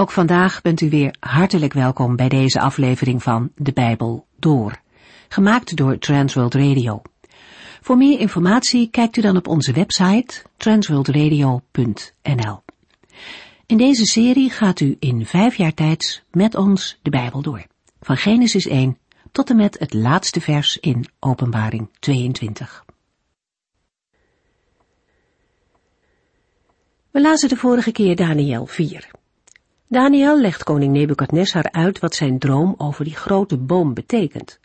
Ook vandaag bent u weer hartelijk welkom bij deze aflevering van De Bijbel Door, gemaakt door Transworld Radio. Voor meer informatie kijkt u dan op onze website transworldradio.nl. In deze serie gaat u in vijf jaar tijd met ons de Bijbel door, van Genesis 1 tot en met het laatste vers in Openbaring 22. We lazen de vorige keer Daniel 4. Daniel legt koning Nebukadnessar uit wat zijn droom over die grote boom betekent.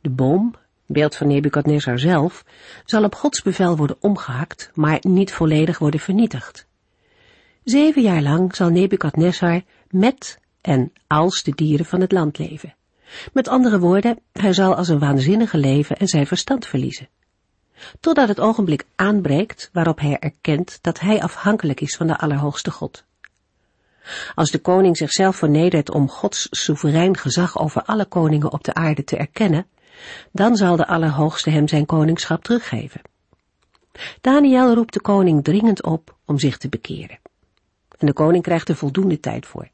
De boom, beeld van Nebukadnessar zelf, zal op Gods bevel worden omgehakt, maar niet volledig worden vernietigd. Zeven jaar lang zal Nebukadnessar met en als de dieren van het land leven. Met andere woorden, hij zal als een waanzinnige leven en zijn verstand verliezen. Totdat het ogenblik aanbreekt waarop hij erkent dat hij afhankelijk is van de Allerhoogste God. Als de koning zichzelf vernedert om Gods soeverein gezag over alle koningen op de aarde te erkennen, dan zal de Allerhoogste hem zijn koningschap teruggeven. Daniel roept de koning dringend op om zich te bekeren. En de koning krijgt er voldoende tijd voor.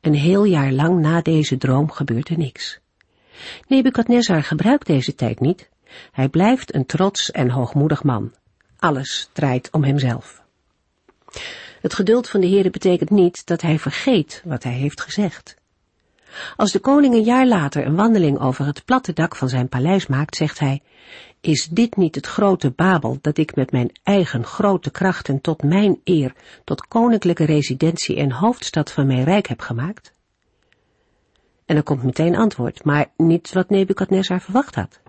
Een heel jaar lang na deze droom gebeurt er niks. Nebukadnezar gebruikt deze tijd niet. Hij blijft een trots en hoogmoedig man. Alles draait om hemzelf. Het geduld van de Heere betekent niet dat hij vergeet wat hij heeft gezegd. Als de koning een jaar later een wandeling over het platte dak van zijn paleis maakt, zegt hij, is dit niet het grote Babel dat ik met mijn eigen grote krachten tot mijn eer, tot koninklijke residentie en hoofdstad van mijn rijk heb gemaakt? En er komt meteen antwoord, maar niet wat Nebukadnezar verwacht had.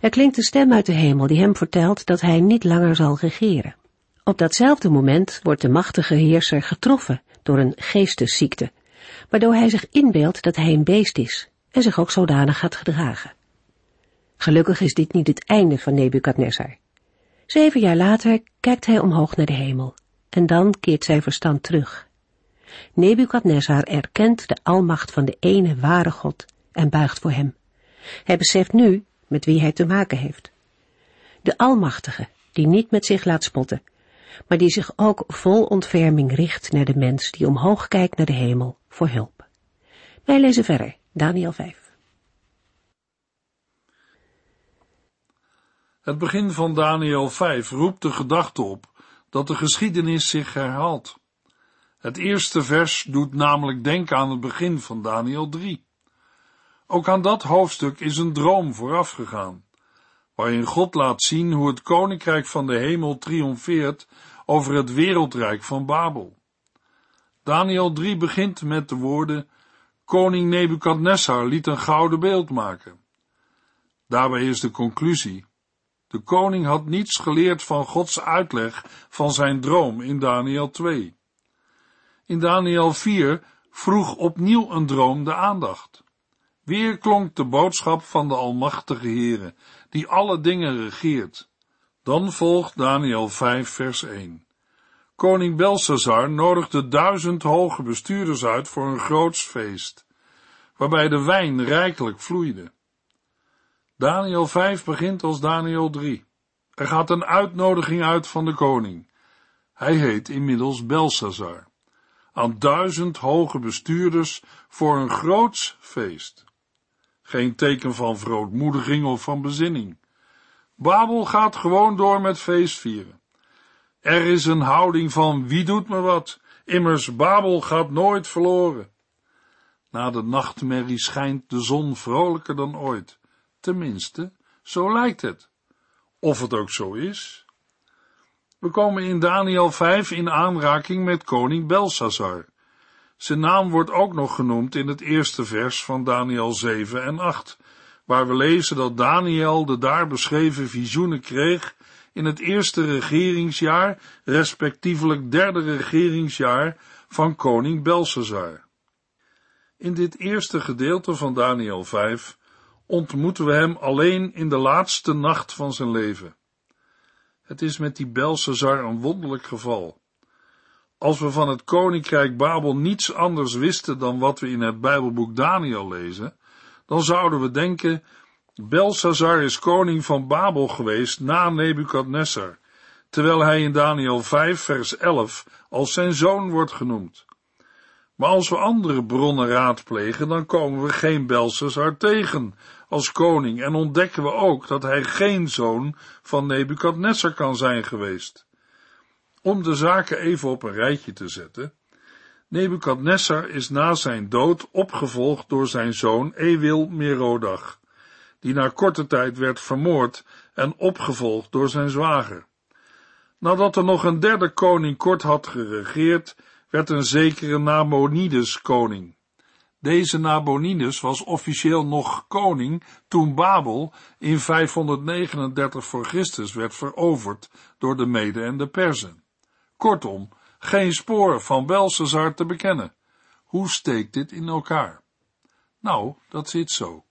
Er klinkt een stem uit de hemel die hem vertelt dat hij niet langer zal regeren. Op datzelfde moment wordt de machtige heerser getroffen door een geestesziekte, waardoor hij zich inbeeldt dat hij een beest is en zich ook zodanig gaat gedragen. Gelukkig is dit niet het einde van Nebukadnezar. Zeven jaar later kijkt hij omhoog naar de hemel en dan keert zijn verstand terug. Nebukadnezar erkent de almacht van de ene ware God en buigt voor hem. Hij beseft nu met wie hij te maken heeft. De Almachtige, die niet met zich laat spotten, maar die zich ook vol ontferming richt naar de mens die omhoog kijkt naar de hemel voor hulp. Wij lezen verder, Daniel 5. Het begin van Daniel 5 roept de gedachte op dat de geschiedenis zich herhaalt. Het eerste vers doet namelijk denken aan het begin van Daniel 3. Ook aan dat hoofdstuk is een droom voorafgegaan waarin God laat zien hoe het koninkrijk van de hemel triomfeert over het wereldrijk van Babel. Daniel 3 begint met de woorden, koning Nebukadnessar liet een gouden beeld maken. Daarbij is de conclusie, de koning had niets geleerd van Gods uitleg van zijn droom in Daniel 2. In Daniel 4 vroeg opnieuw een droom de aandacht. Weer klonk de boodschap van de Almachtige Heere, die alle dingen regeert. Dan volgt Daniel 5 vers 1. Koning Belshazzar nodigde duizend hoge bestuurders uit voor een groots feest, waarbij de wijn rijkelijk vloeide. Daniel 5 begint als Daniel 3. Er gaat een uitnodiging uit van de koning. Hij heet inmiddels Belshazzar. Aan duizend hoge bestuurders voor een groots feest. Geen teken van verootmoediging of van bezinning. Babel gaat gewoon door met feestvieren. Er is een houding van wie doet me wat, immers Babel gaat nooit verloren. Na de nachtmerrie schijnt de zon vrolijker dan ooit. Tenminste, zo lijkt het. Of het ook zo is. We komen in Daniel 5 in aanraking met koning Belshazzar. Zijn naam wordt ook nog genoemd in het eerste vers van Daniel 7 en 8, waar we lezen dat Daniel de daar beschreven visioenen kreeg in het eerste regeringsjaar, respectievelijk derde regeringsjaar van koning Belshazzar. In dit eerste gedeelte van Daniel 5 ontmoeten we hem alleen in de laatste nacht van zijn leven. Het is met die Belshazzar een wonderlijk geval. Als we van het koninkrijk Babel niets anders wisten dan wat we in het Bijbelboek Daniel lezen, dan zouden we denken, Belshazzar is koning van Babel geweest na Nebukadnessar, terwijl hij in Daniel 5 vers 11 als zijn zoon wordt genoemd. Maar als we andere bronnen raadplegen, dan komen we geen Belshazzar tegen als koning en ontdekken we ook dat hij geen zoon van Nebukadnessar kan zijn geweest. Om de zaken even op een rijtje te zetten. Nebukadnessar is na zijn dood opgevolgd door zijn zoon Ewil Merodach, die na korte tijd werd vermoord en opgevolgd door zijn zwager. Nadat er nog een derde koning kort had geregeerd, werd een zekere Nabonides koning. Deze Nabonides was officieel nog koning toen Babel in 539 voor Christus werd veroverd door de Mede en de Perzen. Kortom, geen spoor van Belshazzar te bekennen. Hoe steekt dit in elkaar? Nou, dat zit zo.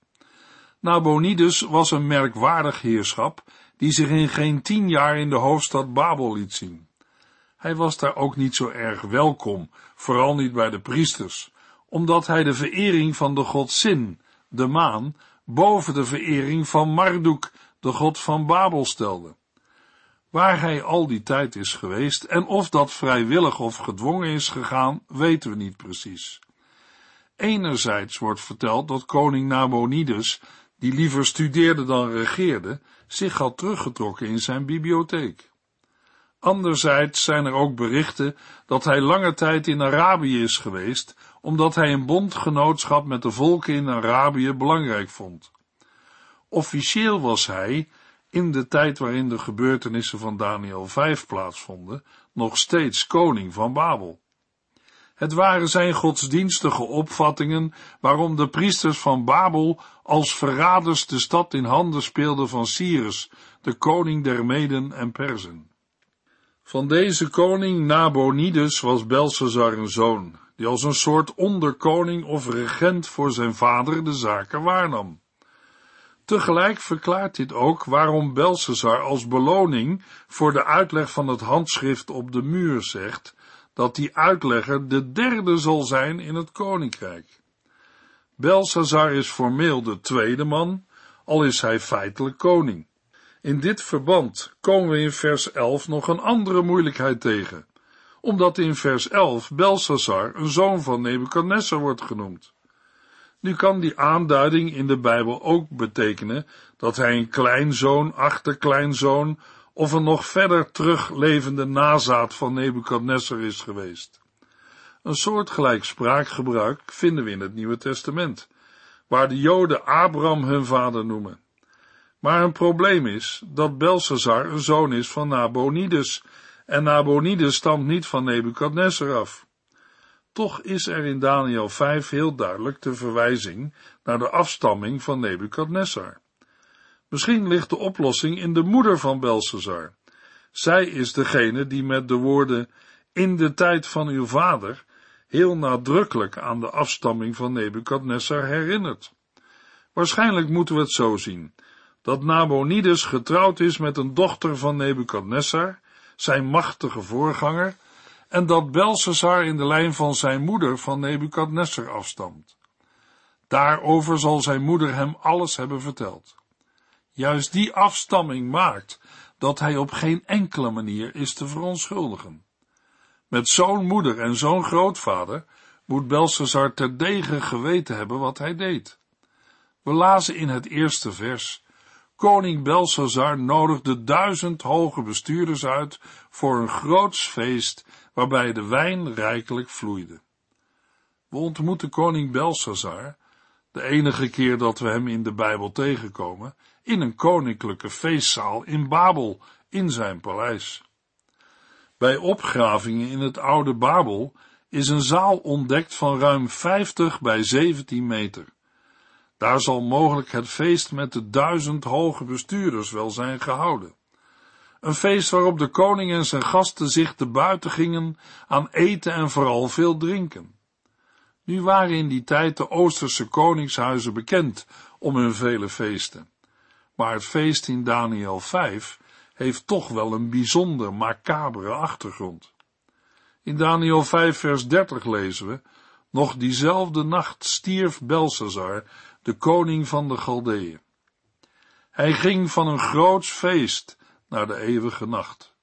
Nabonides was een merkwaardig heerschap die zich in geen tien jaar in de hoofdstad Babel liet zien. Hij was daar ook niet zo erg welkom, vooral niet bij de priesters, omdat hij de verering van de god Sin, de maan, boven de verering van Marduk, de god van Babel stelde. Waar hij al die tijd is geweest en of dat vrijwillig of gedwongen is gegaan, weten we niet precies. Enerzijds wordt verteld dat koning Nabonides, die liever studeerde dan regeerde, zich had teruggetrokken in zijn bibliotheek. Anderzijds zijn er ook berichten dat hij lange tijd in Arabië is geweest, omdat hij een bondgenootschap met de volken in Arabië belangrijk vond. Officieel was hij, in de tijd waarin de gebeurtenissen van Daniel 5 plaatsvonden, nog steeds koning van Babel. Het waren zijn godsdienstige opvattingen waarom de priesters van Babel als verraders de stad in handen speelden van Cyrus, de koning der Meden en Perzen. Van deze koning Nabonides was Belshazzar een zoon, die als een soort onderkoning of regent voor zijn vader de zaken waarnam. Tegelijk verklaart dit ook waarom Belshazzar als beloning voor de uitleg van het handschrift op de muur zegt dat die uitlegger de derde zal zijn in het koninkrijk. Belshazzar is formeel de tweede man, al is hij feitelijk koning. In dit verband komen we in vers 11 nog een andere moeilijkheid tegen, omdat in vers 11 Belshazzar een zoon van Nebukadnessar wordt genoemd. Nu kan die aanduiding in de Bijbel ook betekenen dat hij een kleinzoon, achterkleinzoon of een nog verder teruglevende nazaat van Nebukadnessar is geweest. Een soortgelijk spraakgebruik vinden we in het Nieuwe Testament, waar de Joden Abraham hun vader noemen. Maar een probleem is dat Belshazzar een zoon is van Nabonides, en Nabonides stamt niet van Nebukadnessar af. Toch is er in Daniel 5 heel duidelijk de verwijzing naar de afstamming van Nebukadnessar. Misschien ligt de oplossing in de moeder van Belshazzar. Zij is degene die met de woorden in de tijd van uw vader heel nadrukkelijk aan de afstamming van Nebukadnessar herinnert. Waarschijnlijk moeten we het zo zien, dat Nabonides getrouwd is met een dochter van Nebukadnessar, zijn machtige voorganger, en dat Belshazzar in de lijn van zijn moeder van Nebukadnessar afstamt. Daarover zal zijn moeder hem alles hebben verteld. Juist die afstamming maakt dat hij op geen enkele manier is te verontschuldigen. Met zo'n moeder en zo'n grootvader moet Belshazzar terdege geweten hebben wat hij deed. We lazen in het eerste vers Koning Belshazzar nodigde duizend hoge bestuurders uit voor een groots feest waarbij de wijn rijkelijk vloeide. We ontmoeten koning Belshazzar, de enige keer dat we hem in de Bijbel tegenkomen, in een koninklijke feestzaal in Babel, in zijn paleis. Bij opgravingen in het oude Babel is een zaal ontdekt van ruim 50 bij 17 meter. Daar zal mogelijk het feest met de duizend hoge bestuurders wel zijn gehouden. Een feest waarop de koning en zijn gasten zich te buiten gingen aan eten en vooral veel drinken. Nu waren in die tijd de Oosterse koningshuizen bekend om hun vele feesten. Maar het feest in Daniel 5 heeft toch wel een bijzonder macabere achtergrond. In Daniel 5 vers 30 lezen we, nog diezelfde nacht stierf Belshazzar, de koning van de Galdeeën. Hij ging van een groots feest naar de eeuwige nacht.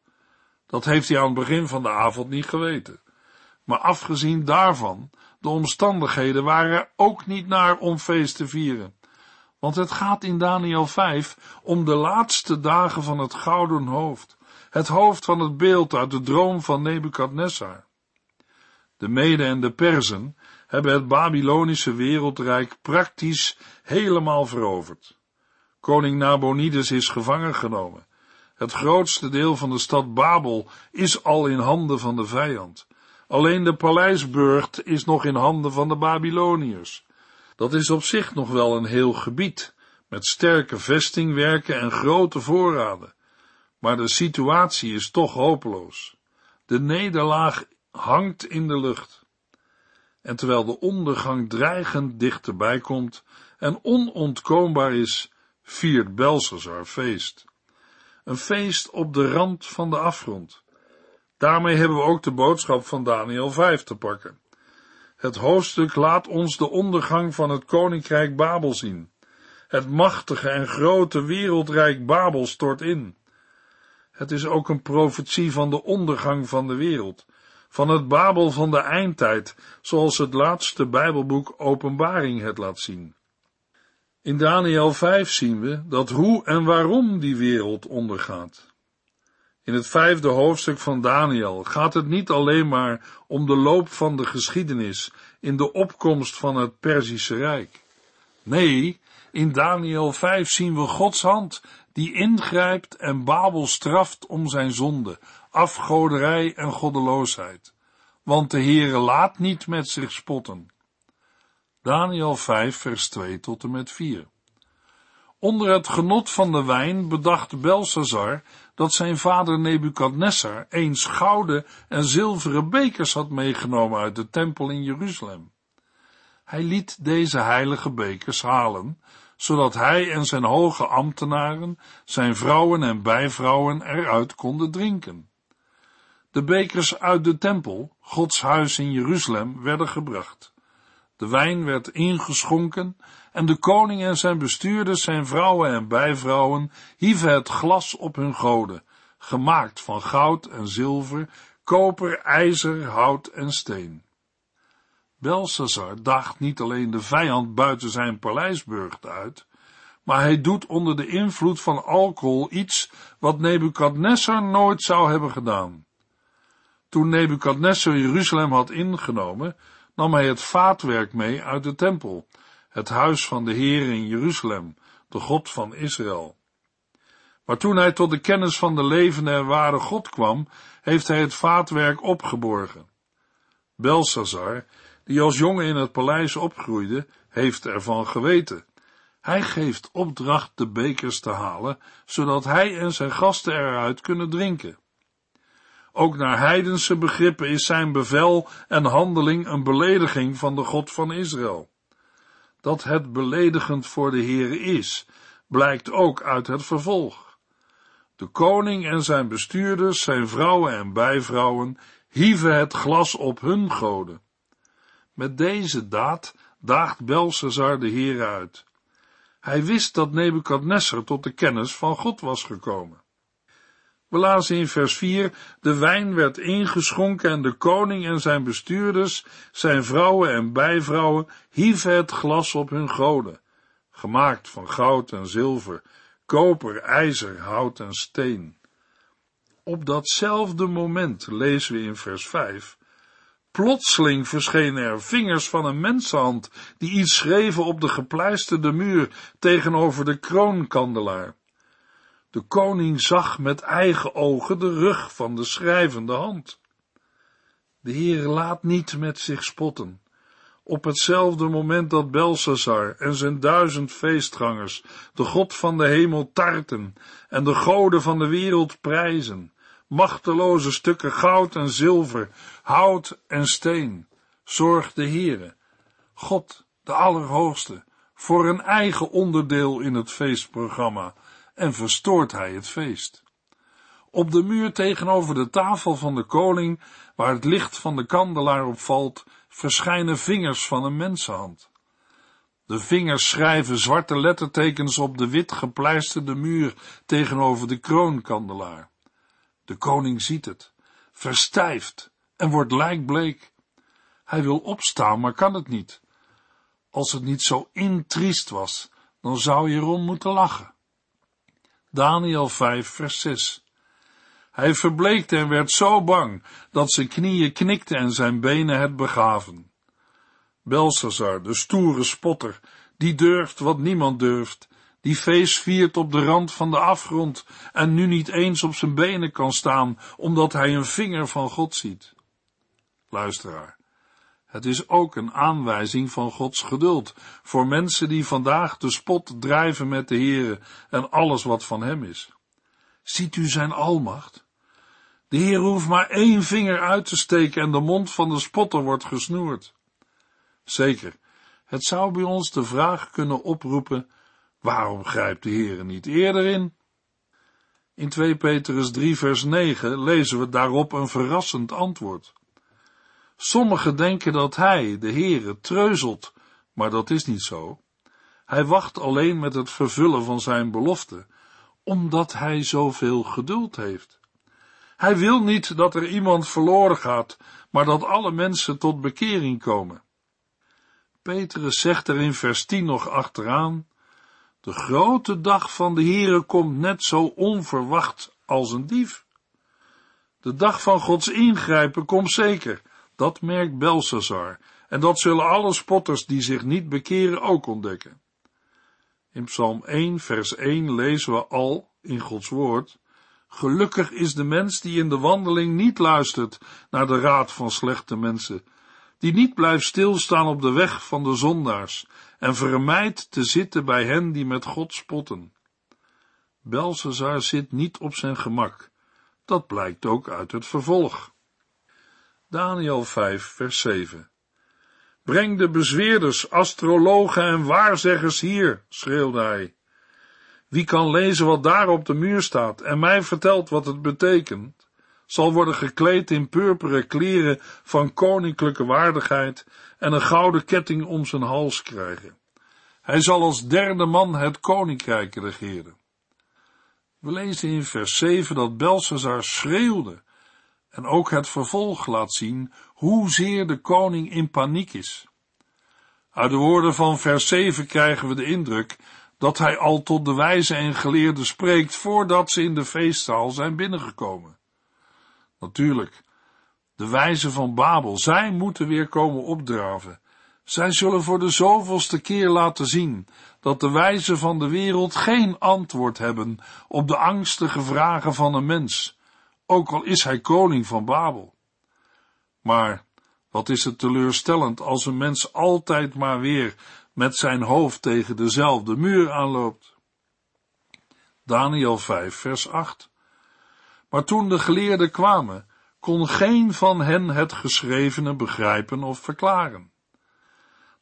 Dat heeft hij aan het begin van de avond niet geweten. Maar afgezien daarvan de omstandigheden waren er ook niet naar om feest te vieren. Want het gaat in Daniel 5 om de laatste dagen van het gouden hoofd, het hoofd van het beeld uit de droom van Nebukadnessar. De Mede en de Perzen hebben het Babylonische wereldrijk praktisch helemaal veroverd. Koning Nabonides is gevangen genomen. Het grootste deel van de stad Babel is al in handen van de vijand. Alleen de paleisburcht is nog in handen van de Babyloniërs. Dat is op zich nog wel een heel gebied, met sterke vestingwerken en grote voorraden. Maar de situatie is toch hopeloos. De nederlaag hangt in de lucht. En terwijl de ondergang dreigend dichterbij komt en onontkoombaar is, viert Belshazzar feest. Een feest op de rand van de afgrond. Daarmee hebben we ook de boodschap van Daniel 5 te pakken. Het hoofdstuk laat ons de ondergang van het koninkrijk Babel zien. Het machtige en grote wereldrijk Babel stort in. Het is ook een profetie van de ondergang van de wereld, van het Babel van de eindtijd, zoals het laatste Bijbelboek Openbaring het laat zien. In Daniel 5 zien we dat hoe en waarom die wereld ondergaat. In het vijfde hoofdstuk van Daniel gaat het niet alleen maar om de loop van de geschiedenis in de opkomst van het Perzische Rijk. Nee, in Daniel 5 zien we Gods hand die ingrijpt en Babel straft om zijn zonde, afgoderij en goddeloosheid. Want de Heere laat niet met zich spotten. Daniel 5 vers 2 tot en met 4. Onder het genot van de wijn bedacht Belshazzar dat zijn vader Nebukadnessar eens gouden en zilveren bekers had meegenomen uit de tempel in Jeruzalem. Hij liet deze heilige bekers halen, zodat hij en zijn hoge ambtenaren, zijn vrouwen en bijvrouwen eruit konden drinken. De bekers uit de tempel, Gods huis in Jeruzalem, werden gebracht. De wijn werd ingeschonken en de koning en zijn bestuurders, zijn vrouwen en bijvrouwen hieven het glas op hun goden, gemaakt van goud en zilver, koper, ijzer, hout en steen. Belshazzar daagt niet alleen de vijand buiten zijn paleisburcht uit, maar hij doet onder de invloed van alcohol iets wat Nebukadnessar nooit zou hebben gedaan. Toen Nebukadnessar Jeruzalem had ingenomen, nam hij het vaatwerk mee uit de tempel, het huis van de Heer in Jeruzalem, de God van Israël. Maar toen hij tot de kennis van de levende en ware God kwam, heeft hij het vaatwerk opgeborgen. Belshazzar, die als jongen in het paleis opgroeide, heeft ervan geweten. Hij geeft opdracht de bekers te halen, zodat hij en zijn gasten eruit kunnen drinken. Ook naar heidense begrippen is zijn bevel en handeling een belediging van de God van Israël. Dat het beledigend voor de Heere is, blijkt ook uit het vervolg. De koning en zijn bestuurders, zijn vrouwen en bijvrouwen, hieven het glas op hun goden. Met deze daad daagt Belshazzar de Heer uit. Hij wist dat Nebukadnessar tot de kennis van God was gekomen. We lazen in vers 4, de wijn werd ingeschonken en de koning en zijn bestuurders, zijn vrouwen en bijvrouwen, hieven het glas op hun goden, gemaakt van goud en zilver, koper, ijzer, hout en steen. Op datzelfde moment lezen we in vers 5, Plotseling verschenen er vingers van een mensenhand die iets schreven op de gepleisterde muur tegenover de kroonkandelaar. De koning zag met eigen ogen de rug van de schrijvende hand. De Heer laat niet met zich spotten. Op hetzelfde moment dat Belshazzar en zijn duizend feestgangers de God van de hemel tarten en de goden van de wereld prijzen, machteloze stukken goud en zilver, hout en steen, zorgt de Heere, God, de Allerhoogste, voor een eigen onderdeel in het feestprogramma en verstoort hij het feest. Op de muur tegenover de tafel van de koning, waar het licht van de kandelaar op valt, verschijnen vingers van een mensenhand. De vingers schrijven zwarte lettertekens op de wit gepleisterde muur tegenover de kroonkandelaar. De koning ziet het, verstijft en wordt lijkbleek. Hij wil opstaan, maar kan het niet. Als het niet zo intriest was, dan zou je erom moeten lachen. Daniel 5, vers 6. Hij verbleekte en werd zo bang dat zijn knieën knikten en zijn benen het begaven. Belsazar, de stoere spotter, die durft wat niemand durft, die feest viert op de rand van de afgrond en nu niet eens op zijn benen kan staan, omdat hij een vinger van God ziet. Luisteraar, het is ook een aanwijzing van Gods geduld voor mensen die vandaag de spot drijven met de Heere en alles wat van hem is. Ziet u zijn almacht? De Heer hoeft maar één vinger uit te steken en de mond van de spotter wordt gesnoerd. Zeker, het zou bij ons de vraag kunnen oproepen, waarom grijpt de Heer niet eerder in? In 2 Petrus 3 vers 9 lezen we daarop een verrassend antwoord. Sommigen denken dat hij, de Heere, treuzelt, maar dat is niet zo. Hij wacht alleen met het vervullen van zijn belofte, omdat hij zoveel geduld heeft. Hij wil niet dat er iemand verloren gaat, maar dat alle mensen tot bekering komen. Petrus zegt er in vers 10 nog achteraan, de grote dag van de Heere komt net zo onverwacht als een dief. De dag van Gods ingrijpen komt zeker, dat merkt Belsazar, en dat zullen alle spotters die zich niet bekeren ook ontdekken. In Psalm 1, vers 1 lezen we al, in Gods woord, Gelukkig is de mens die in de wandeling niet luistert naar de raad van slechte mensen, die niet blijft stilstaan op de weg van de zondaars en vermijdt te zitten bij hen die met God spotten. Belsazar zit niet op zijn gemak. Dat blijkt ook uit het vervolg. Daniel 5, vers 7. Breng de bezweerders, astrologen en waarzeggers hier, schreeuwde hij. Wie kan lezen wat daar op de muur staat en mij vertelt wat het betekent, zal worden gekleed in purperen kleren van koninklijke waardigheid en een gouden ketting om zijn hals krijgen. Hij zal als derde man het koninkrijk regeren. We lezen in vers 7 dat Belshazzar schreeuwde en ook het vervolg laat zien hoezeer de koning in paniek is. Uit de woorden van vers 7 krijgen we de indruk dat hij al tot de wijze en geleerden spreekt voordat ze in de feestzaal zijn binnengekomen. Natuurlijk, de wijze van Babel, zij moeten weer komen opdraven. Zij zullen voor de zoveelste keer laten zien dat de wijzen van de wereld geen antwoord hebben op de angstige vragen van een mens, ook al is hij koning van Babel. Maar wat is het teleurstellend als een mens altijd maar weer met zijn hoofd tegen dezelfde muur aanloopt. Daniel 5, vers 8. Maar toen de geleerden kwamen, kon geen van hen het geschrevene begrijpen of verklaren.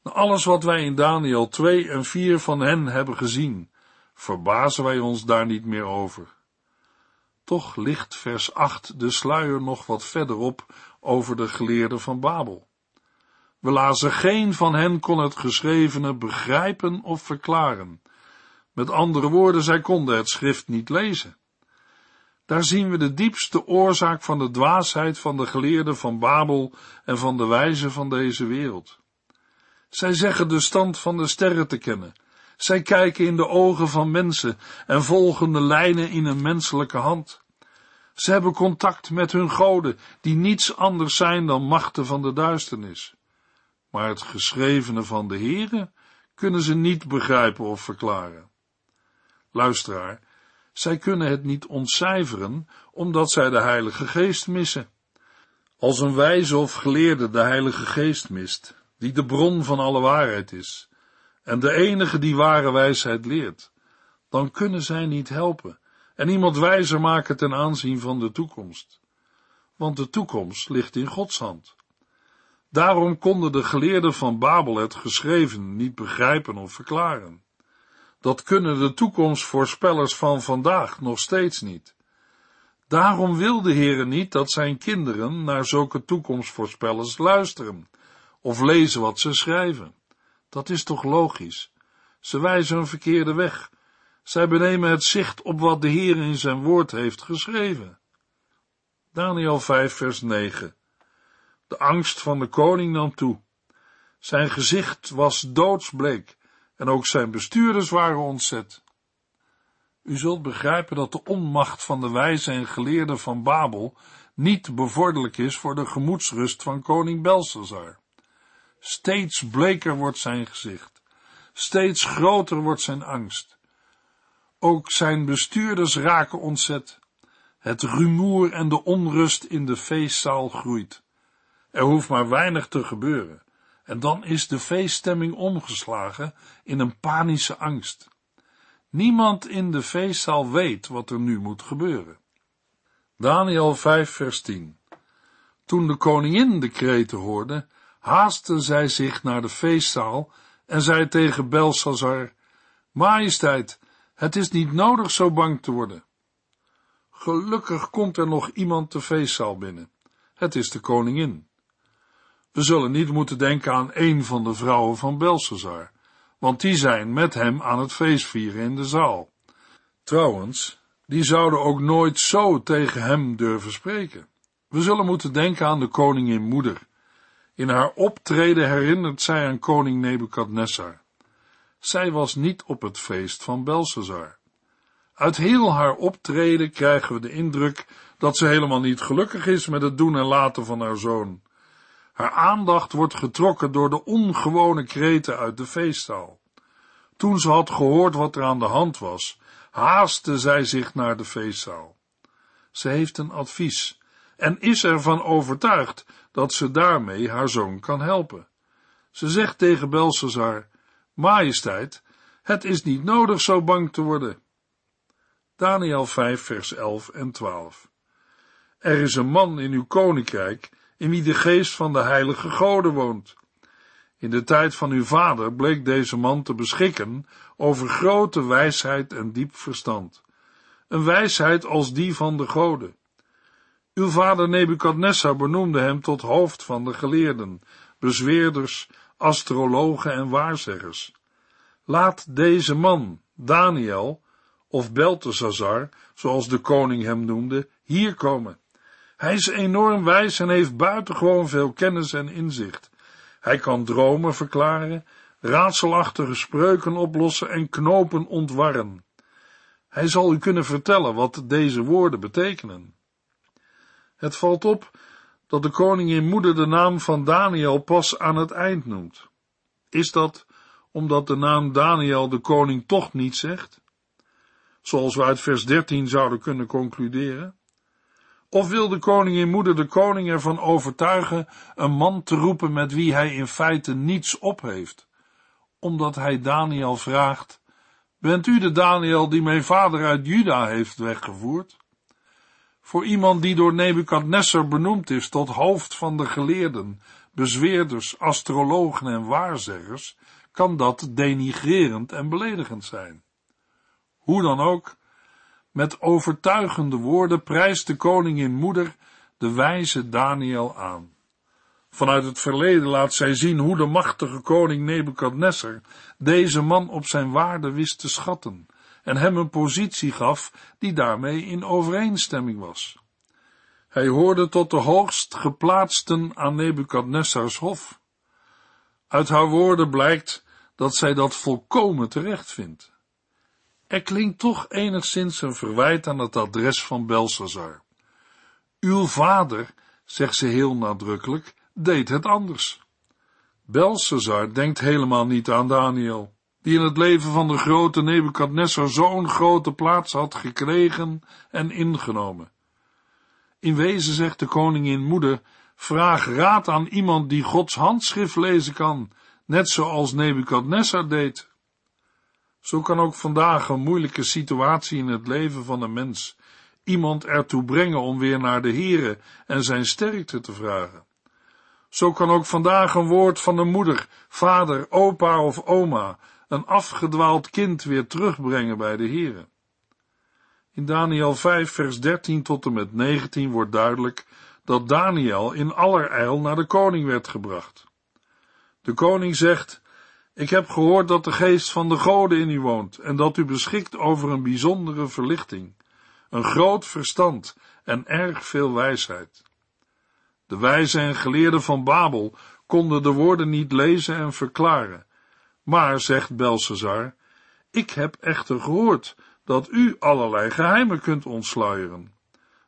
Na alles wat wij in Daniel 2 en 4 van hen hebben gezien, verbazen wij ons daar niet meer over. Toch ligt vers 8 de sluier nog wat verderop over de geleerden van Babel. We lazen geen van hen kon het geschrevene begrijpen of verklaren. Met andere woorden, zij konden het schrift niet lezen. Daar zien we de diepste oorzaak van de dwaasheid van de geleerden van Babel en van de wijzen van deze wereld. Zij zeggen de stand van de sterren te kennen. Zij kijken in de ogen van mensen en volgen de lijnen in een menselijke hand. Ze hebben contact met hun goden, die niets anders zijn dan machten van de duisternis maar het geschrevene van de Heere kunnen ze niet begrijpen of verklaren. Luisteraar, zij kunnen het niet ontcijferen, omdat zij de Heilige Geest missen. Als een wijze of geleerde de Heilige Geest mist, die de bron van alle waarheid is, en de enige die ware wijsheid leert, dan kunnen zij niet helpen en iemand wijzer maken ten aanzien van de toekomst. Want de toekomst ligt in Gods hand. Daarom konden de geleerden van Babel het geschreven niet begrijpen of verklaren. Dat kunnen de toekomstvoorspellers van vandaag nog steeds niet. Daarom wil de Heere niet dat zijn kinderen naar zulke toekomstvoorspellers luisteren of lezen wat ze schrijven. Dat is toch logisch? Ze wijzen een verkeerde weg. Zij benemen het zicht op wat de Heer in zijn woord heeft geschreven. Daniel 5 vers 9 De angst van de koning nam toe. Zijn gezicht was doodsbleek en ook zijn bestuurders waren ontzet. U zult begrijpen dat de onmacht van de wijze en geleerden van Babel niet bevorderlijk is voor de gemoedsrust van koning Belshazzar. Steeds bleker wordt zijn gezicht, steeds groter wordt zijn angst. Ook zijn bestuurders raken ontzet. Het rumoer en de onrust in de feestzaal groeit. Er hoeft maar weinig te gebeuren. En dan is de feeststemming omgeslagen in een panische angst. Niemand in de feestzaal weet wat er nu moet gebeuren. Daniel 5 vers 10 Toen de koningin de kreten hoorde, haastte zij zich naar de feestzaal en zei tegen Belshazzar, Majesteit, het is niet nodig zo bang te worden. Gelukkig komt er nog iemand de feestzaal binnen. Het is de koningin. We zullen niet moeten denken aan een van de vrouwen van Belshazzar, want die zijn met hem aan het feest vieren in de zaal. Trouwens, die zouden ook nooit zo tegen hem durven spreken. We zullen moeten denken aan de koningin moeder. In haar optreden herinnert zij aan koning Nebukadnessar. Zij was niet op het feest van Belshazzar. Uit heel haar optreden krijgen we de indruk dat ze helemaal niet gelukkig is met het doen en laten van haar zoon. Haar aandacht wordt getrokken door de ongewone kreten uit de feestzaal. Toen ze had gehoord wat er aan de hand was, haastte zij zich naar de feestzaal. Ze heeft een advies en is ervan overtuigd dat ze daarmee haar zoon kan helpen. Ze zegt tegen Belshazzar, Majesteit, het is niet nodig zo bang te worden. Daniel 5 vers 11 en 12 Er is een man in uw koninkrijk in wie de geest van de heilige goden woont. In de tijd van uw vader bleek deze man te beschikken over grote wijsheid en diep verstand, een wijsheid als die van de goden. Uw vader Nebukadnessar benoemde hem tot hoofd van de geleerden, bezweerders, astrologen en waarzeggers. Laat deze man, Daniel, of Beltesazar, zoals de koning hem noemde, hier komen. Hij is enorm wijs en heeft buitengewoon veel kennis en inzicht. Hij kan dromen verklaren, raadselachtige spreuken oplossen en knopen ontwarren. Hij zal u kunnen vertellen wat deze woorden betekenen. Het valt op dat de koningin moeder de naam van Daniel pas aan het eind noemt. Is dat omdat de naam Daniel de koning toch niet zegt? Zoals we uit vers 13 zouden kunnen concluderen? Of wil de koningin moeder de koning ervan overtuigen een man te roepen met wie hij in feite niets op heeft, omdat hij Daniel vraagt, bent u de Daniel die mijn vader uit Juda heeft weggevoerd? Voor iemand die door Nebukadnessar benoemd is tot hoofd van de geleerden, bezweerders, astrologen en waarzeggers, kan dat denigrerend en beledigend zijn. Hoe dan ook, met overtuigende woorden prijst de koningin moeder de wijze Daniel aan. Vanuit het verleden laat zij zien hoe de machtige koning Nebukadnessar deze man op zijn waarde wist te schatten en hem een positie gaf die daarmee in overeenstemming was. Hij hoorde tot de hoogst geplaatsten aan Nebukadnessars hof. Uit haar woorden blijkt dat zij dat volkomen terecht vindt. Er klinkt toch enigszins een verwijt aan het adres van Belshazzar. Uw vader, zegt ze heel nadrukkelijk, deed het anders. Belshazzar denkt helemaal niet aan Daniel, die in het leven van de grote Nebukadnessar zo'n grote plaats had gekregen en ingenomen. In wezen zegt de koningin moeder, vraag raad aan iemand die Gods handschrift lezen kan, net zoals Nebukadnessar deed. Zo kan ook vandaag een moeilijke situatie in het leven van een mens iemand ertoe brengen om weer naar de Here en zijn sterkte te vragen. Zo kan ook vandaag een woord van de moeder, vader, opa of oma een afgedwaald kind weer terugbrengen bij de Here. In Daniel 5 vers 13 tot en met 19 wordt duidelijk dat Daniel in allerijl naar de koning werd gebracht. De koning zegt, ik heb gehoord dat de geest van de goden in u woont en dat u beschikt over een bijzondere verlichting, een groot verstand en erg veel wijsheid. De wijzen en geleerden van Babel konden de woorden niet lezen en verklaren. Maar, zegt Belshazzar, ik heb echter gehoord dat u allerlei geheimen kunt ontsluieren.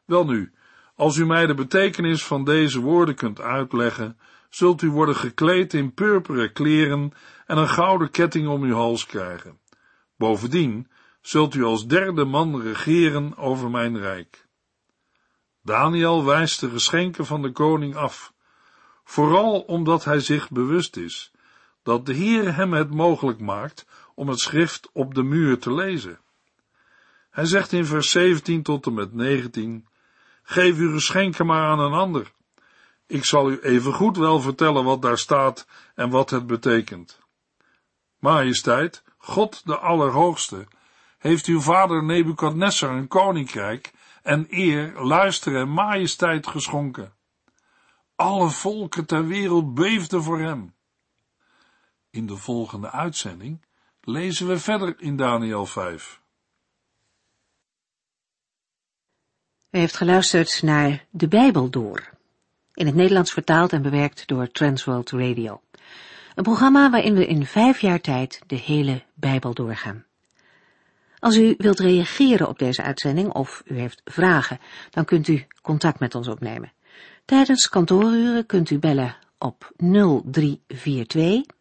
Welnu, als u mij de betekenis van deze woorden kunt uitleggen, zult u worden gekleed in purperen kleren en een gouden ketting om uw hals krijgen. Bovendien zult u als derde man regeren over mijn rijk. Daniel wijst de geschenken van de koning af, vooral omdat hij zich bewust is dat de Heer hem het mogelijk maakt om het schrift op de muur te lezen. Hij zegt in vers 17 tot en met 19, Geef uw geschenken maar aan een ander. Ik zal u even goed wel vertellen wat daar staat en wat het betekent. Majesteit, God de Allerhoogste, heeft uw vader Nebukadnessar een koninkrijk en eer, luister en majesteit geschonken. Alle volken ter wereld beefden voor hem. In de volgende uitzending lezen we verder in Daniel 5. U heeft geluisterd naar De Bijbel Door, in het Nederlands vertaald en bewerkt door Transworld Radio. Een programma waarin we in vijf jaar tijd de hele Bijbel doorgaan. Als u wilt reageren op deze uitzending of u heeft vragen, dan kunt u contact met ons opnemen. Tijdens kantooruren kunt u bellen op 0342